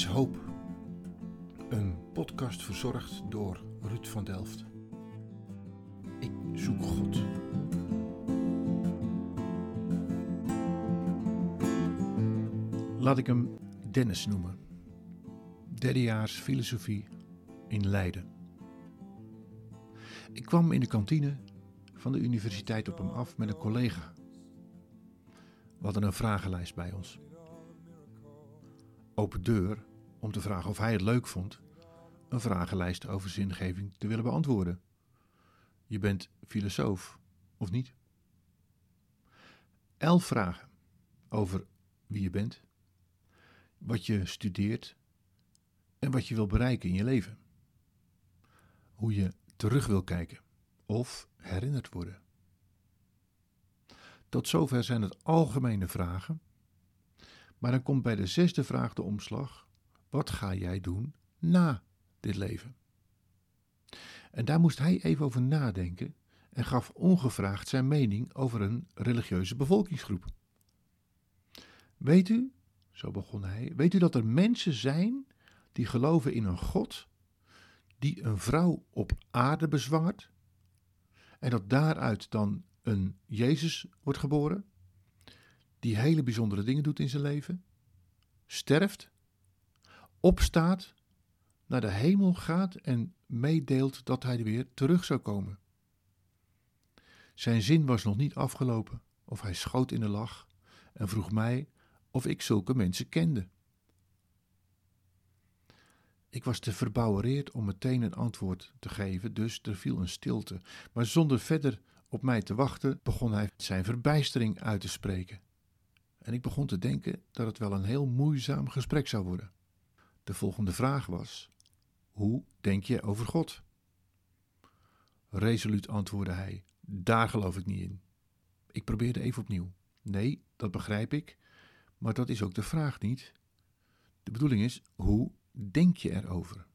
is hoop. Een podcast verzorgd door Ruud van Delft. Ik zoek God. Laat ik hem Dennis noemen. Derdejaars filosofie in Leiden. Ik kwam in de kantine van de universiteit op hem af met een collega. We hadden een vragenlijst bij ons open deur om te vragen of hij het leuk vond een vragenlijst over zingeving te willen beantwoorden. Je bent filosoof, of niet? Elf vragen over wie je bent, wat je studeert en wat je wil bereiken in je leven. Hoe je terug wil kijken of herinnerd worden. Tot zover zijn het algemene vragen maar dan komt bij de zesde vraag de omslag: wat ga jij doen na dit leven? En daar moest hij even over nadenken en gaf ongevraagd zijn mening over een religieuze bevolkingsgroep. Weet u, zo begon hij, weet u dat er mensen zijn die geloven in een God die een vrouw op aarde bezwangert en dat daaruit dan een Jezus wordt geboren? die hele bijzondere dingen doet in zijn leven, sterft, opstaat, naar de hemel gaat en meedeelt dat hij er weer terug zou komen. Zijn zin was nog niet afgelopen, of hij schoot in de lach en vroeg mij of ik zulke mensen kende. Ik was te verbouwereerd om meteen een antwoord te geven, dus er viel een stilte. Maar zonder verder op mij te wachten, begon hij zijn verbijstering uit te spreken en ik begon te denken dat het wel een heel moeizaam gesprek zou worden. De volgende vraag was: Hoe denk je over God? Resoluut antwoordde hij: Daar geloof ik niet in. Ik probeerde even opnieuw. Nee, dat begrijp ik, maar dat is ook de vraag niet. De bedoeling is: hoe denk je erover?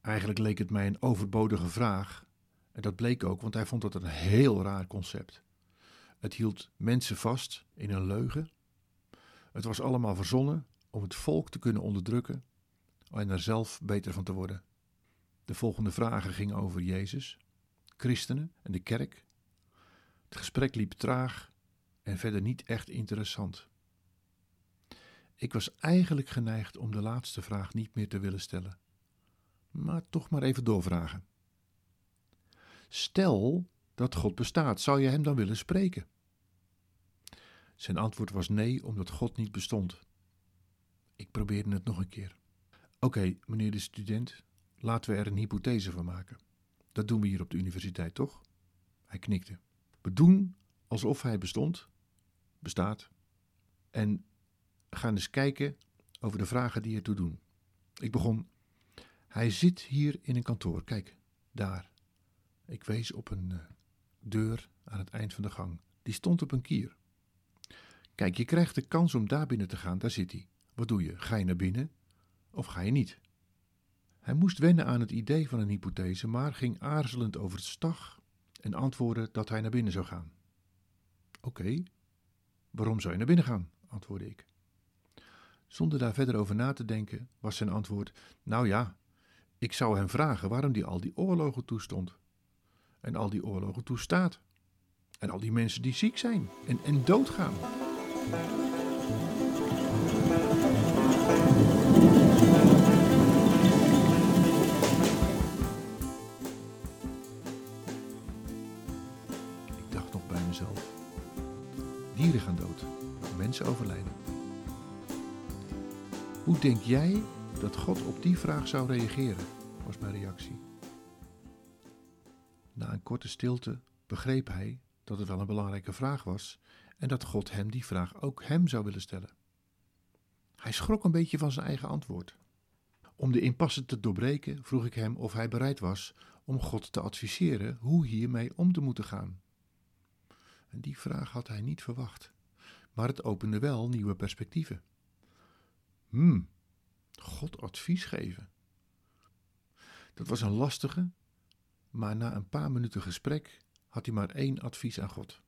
Eigenlijk leek het mij een overbodige vraag, en dat bleek ook, want hij vond dat een heel raar concept. Het hield mensen vast in een leugen. Het was allemaal verzonnen om het volk te kunnen onderdrukken en er zelf beter van te worden. De volgende vragen gingen over Jezus, christenen en de kerk. Het gesprek liep traag en verder niet echt interessant. Ik was eigenlijk geneigd om de laatste vraag niet meer te willen stellen, maar toch maar even doorvragen. Stel dat God bestaat, zou je hem dan willen spreken? Zijn antwoord was nee, omdat God niet bestond. Ik probeerde het nog een keer. Oké, meneer de student, laten we er een hypothese van maken. Dat doen we hier op de universiteit, toch? Hij knikte. We doen alsof hij bestond, bestaat, en gaan eens kijken over de vragen die ertoe doen. Ik begon. Hij zit hier in een kantoor. Kijk, daar. Ik wees op een uh, deur aan het eind van de gang. Die stond op een kier. Kijk, je krijgt de kans om daar binnen te gaan, daar zit hij. Wat doe je? Ga je naar binnen of ga je niet? Hij moest wennen aan het idee van een hypothese, maar ging aarzelend over het stag en antwoordde dat hij naar binnen zou gaan. Oké, waarom zou je naar binnen gaan? antwoordde ik. Zonder daar verder over na te denken, was zijn antwoord: Nou ja, ik zou hem vragen waarom hij al die oorlogen toestond. En al die oorlogen toestaat. En al die mensen die ziek zijn en, en doodgaan. Ik dacht nog bij mezelf. Dieren gaan dood, mensen overlijden. Hoe denk jij dat God op die vraag zou reageren? was mijn reactie. Na een korte stilte begreep hij dat het wel een belangrijke vraag was en dat God hem die vraag ook hem zou willen stellen. Hij schrok een beetje van zijn eigen antwoord. Om de impasse te doorbreken vroeg ik hem of hij bereid was om God te adviseren hoe hiermee om te moeten gaan. En die vraag had hij niet verwacht, maar het opende wel nieuwe perspectieven. Hmm, God advies geven. Dat was een lastige, maar na een paar minuten gesprek had hij maar één advies aan God.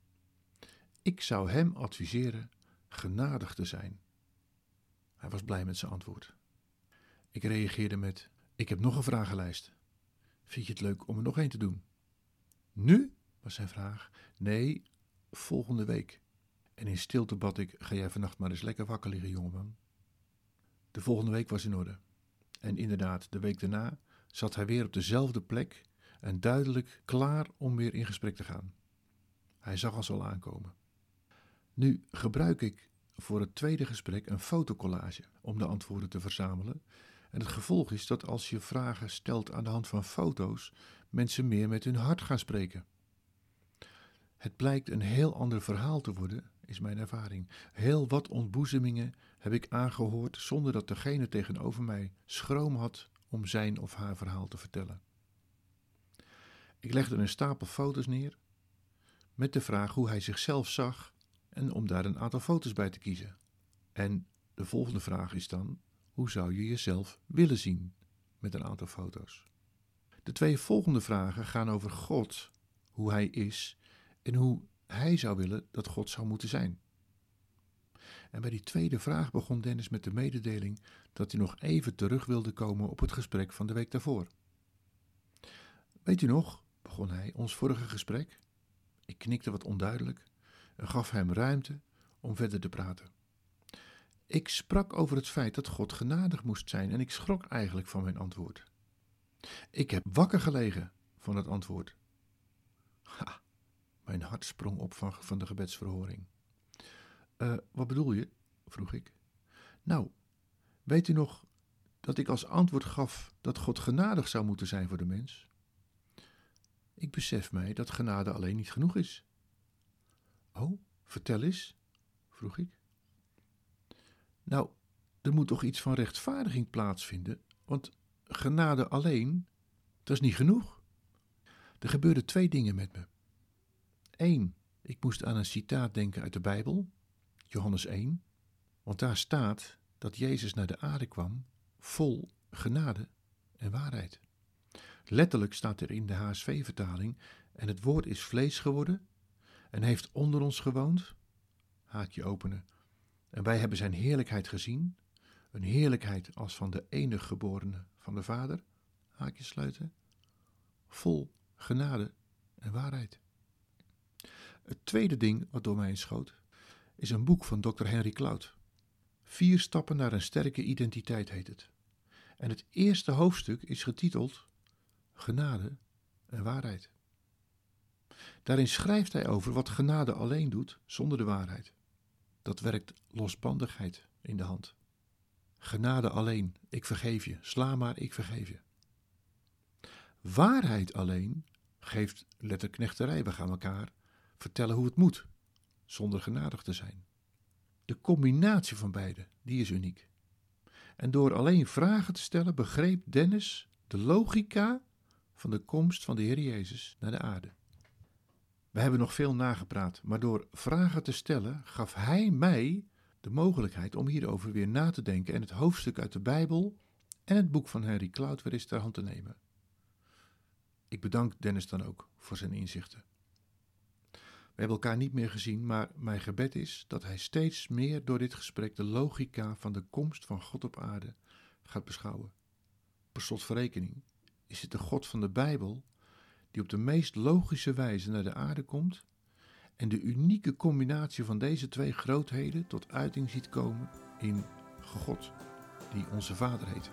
Ik zou hem adviseren genadig te zijn. Hij was blij met zijn antwoord. Ik reageerde met: Ik heb nog een vragenlijst. Vind je het leuk om er nog één te doen? Nu? was zijn vraag. Nee, volgende week. En in stilte bad ik: Ga jij vannacht maar eens lekker wakker liggen, jongeman. De volgende week was in orde. En inderdaad, de week daarna zat hij weer op dezelfde plek en duidelijk klaar om weer in gesprek te gaan. Hij zag ons al aankomen. Nu gebruik ik voor het tweede gesprek een fotocollage om de antwoorden te verzamelen. En het gevolg is dat als je vragen stelt aan de hand van foto's, mensen meer met hun hart gaan spreken. Het blijkt een heel ander verhaal te worden, is mijn ervaring. Heel wat ontboezemingen heb ik aangehoord zonder dat degene tegenover mij schroom had om zijn of haar verhaal te vertellen. Ik legde een stapel foto's neer met de vraag hoe hij zichzelf zag en om daar een aantal foto's bij te kiezen. En de volgende vraag is dan: hoe zou je jezelf willen zien met een aantal foto's? De twee volgende vragen gaan over God, hoe hij is en hoe hij zou willen dat God zou moeten zijn. En bij die tweede vraag begon Dennis met de mededeling dat hij nog even terug wilde komen op het gesprek van de week daarvoor. Weet u nog, begon hij, ons vorige gesprek? Ik knikte wat onduidelijk en gaf hem ruimte om verder te praten. Ik sprak over het feit dat God genadig moest zijn en ik schrok eigenlijk van mijn antwoord. Ik heb wakker gelegen van het antwoord. Mijn hart sprong op van, de gebedsverhoring. Uh, wat bedoel je? vroeg ik. Nou, weet u nog dat ik als antwoord gaf dat God genadig zou moeten zijn voor de mens? Ik besef mij dat genade alleen niet genoeg is. Oh, vertel eens, vroeg ik. Nou, er moet toch iets van rechtvaardiging plaatsvinden, want genade alleen, dat is niet genoeg. Er gebeurden twee dingen met me. Eén, ik moest aan een citaat denken uit de Bijbel, Johannes 1, want daar staat dat Jezus naar de aarde kwam vol genade en waarheid. Letterlijk staat er in de HSV-vertaling: En het woord is vlees geworden en heeft onder ons gewoond. Haakje openen. En wij hebben zijn heerlijkheid gezien, een heerlijkheid als van de enig geborene van de Vader. Haakje sluiten. Vol genade en waarheid. Het tweede ding wat door mij schoot, is een boek van Dr. Henry Cloud. Vier stappen naar een sterke identiteit heet het. En het eerste hoofdstuk is getiteld Genade en waarheid. Daarin schrijft hij over wat genade alleen doet zonder de waarheid. Dat werkt losbandigheid in de hand. Genade alleen, ik vergeef je, sla maar, ik vergeef je. Waarheid alleen geeft letterknechterij, we gaan elkaar vertellen hoe het moet, zonder genadig te zijn. De combinatie van beide, die is uniek. En door alleen vragen te stellen begreep Dennis de logica van de komst van de Heer Jezus naar de aarde. We hebben nog veel nagepraat, maar door vragen te stellen gaf Hij mij de mogelijkheid om hierover weer na te denken en het hoofdstuk uit de Bijbel en het boek van Henry Cloud weer eens ter hand te nemen. Ik bedank Dennis dan ook voor zijn inzichten. We hebben elkaar niet meer gezien, maar mijn gebed is dat hij steeds meer door dit gesprek de logica van de komst van God op aarde gaat beschouwen. Per slotverrekening is het de God van de Bijbel die op de meest logische wijze naar de aarde komt en de unieke combinatie van deze twee grootheden tot uiting ziet komen in God, die onze Vader heet.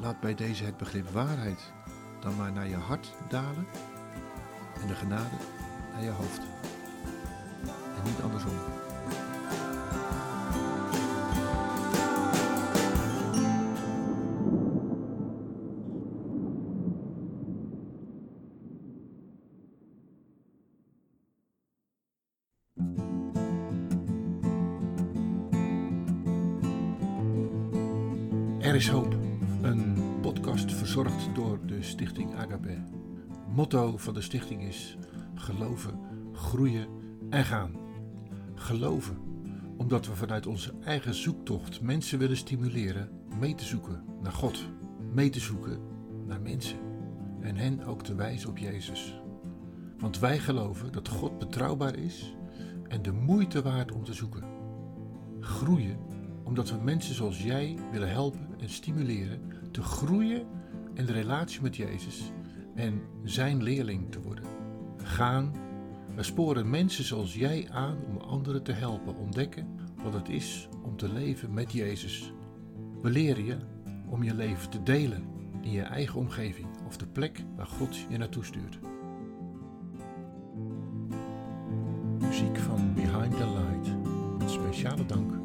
Laat bij deze het begrip waarheid dan maar naar je hart dalen en de genade naar je hoofd. En niet andersom. Er is hoop. Een podcast verzorgd door de Stichting Agape. Motto van de stichting is: geloven, groeien en gaan. Geloven, omdat we vanuit onze eigen zoektocht mensen willen stimuleren mee te zoeken naar God, mee te zoeken naar mensen en hen ook te wijzen op Jezus. Want wij geloven dat God betrouwbaar is en de moeite waard om te zoeken. Groeien omdat we mensen zoals jij willen helpen en stimuleren te groeien in de relatie met Jezus en zijn leerling te worden. Gaan, we sporen mensen zoals jij aan om anderen te helpen ontdekken wat het is om te leven met Jezus. We leren je om je leven te delen in je eigen omgeving of de plek waar God je naartoe stuurt. Muziek van Behind the Light. Met speciale dank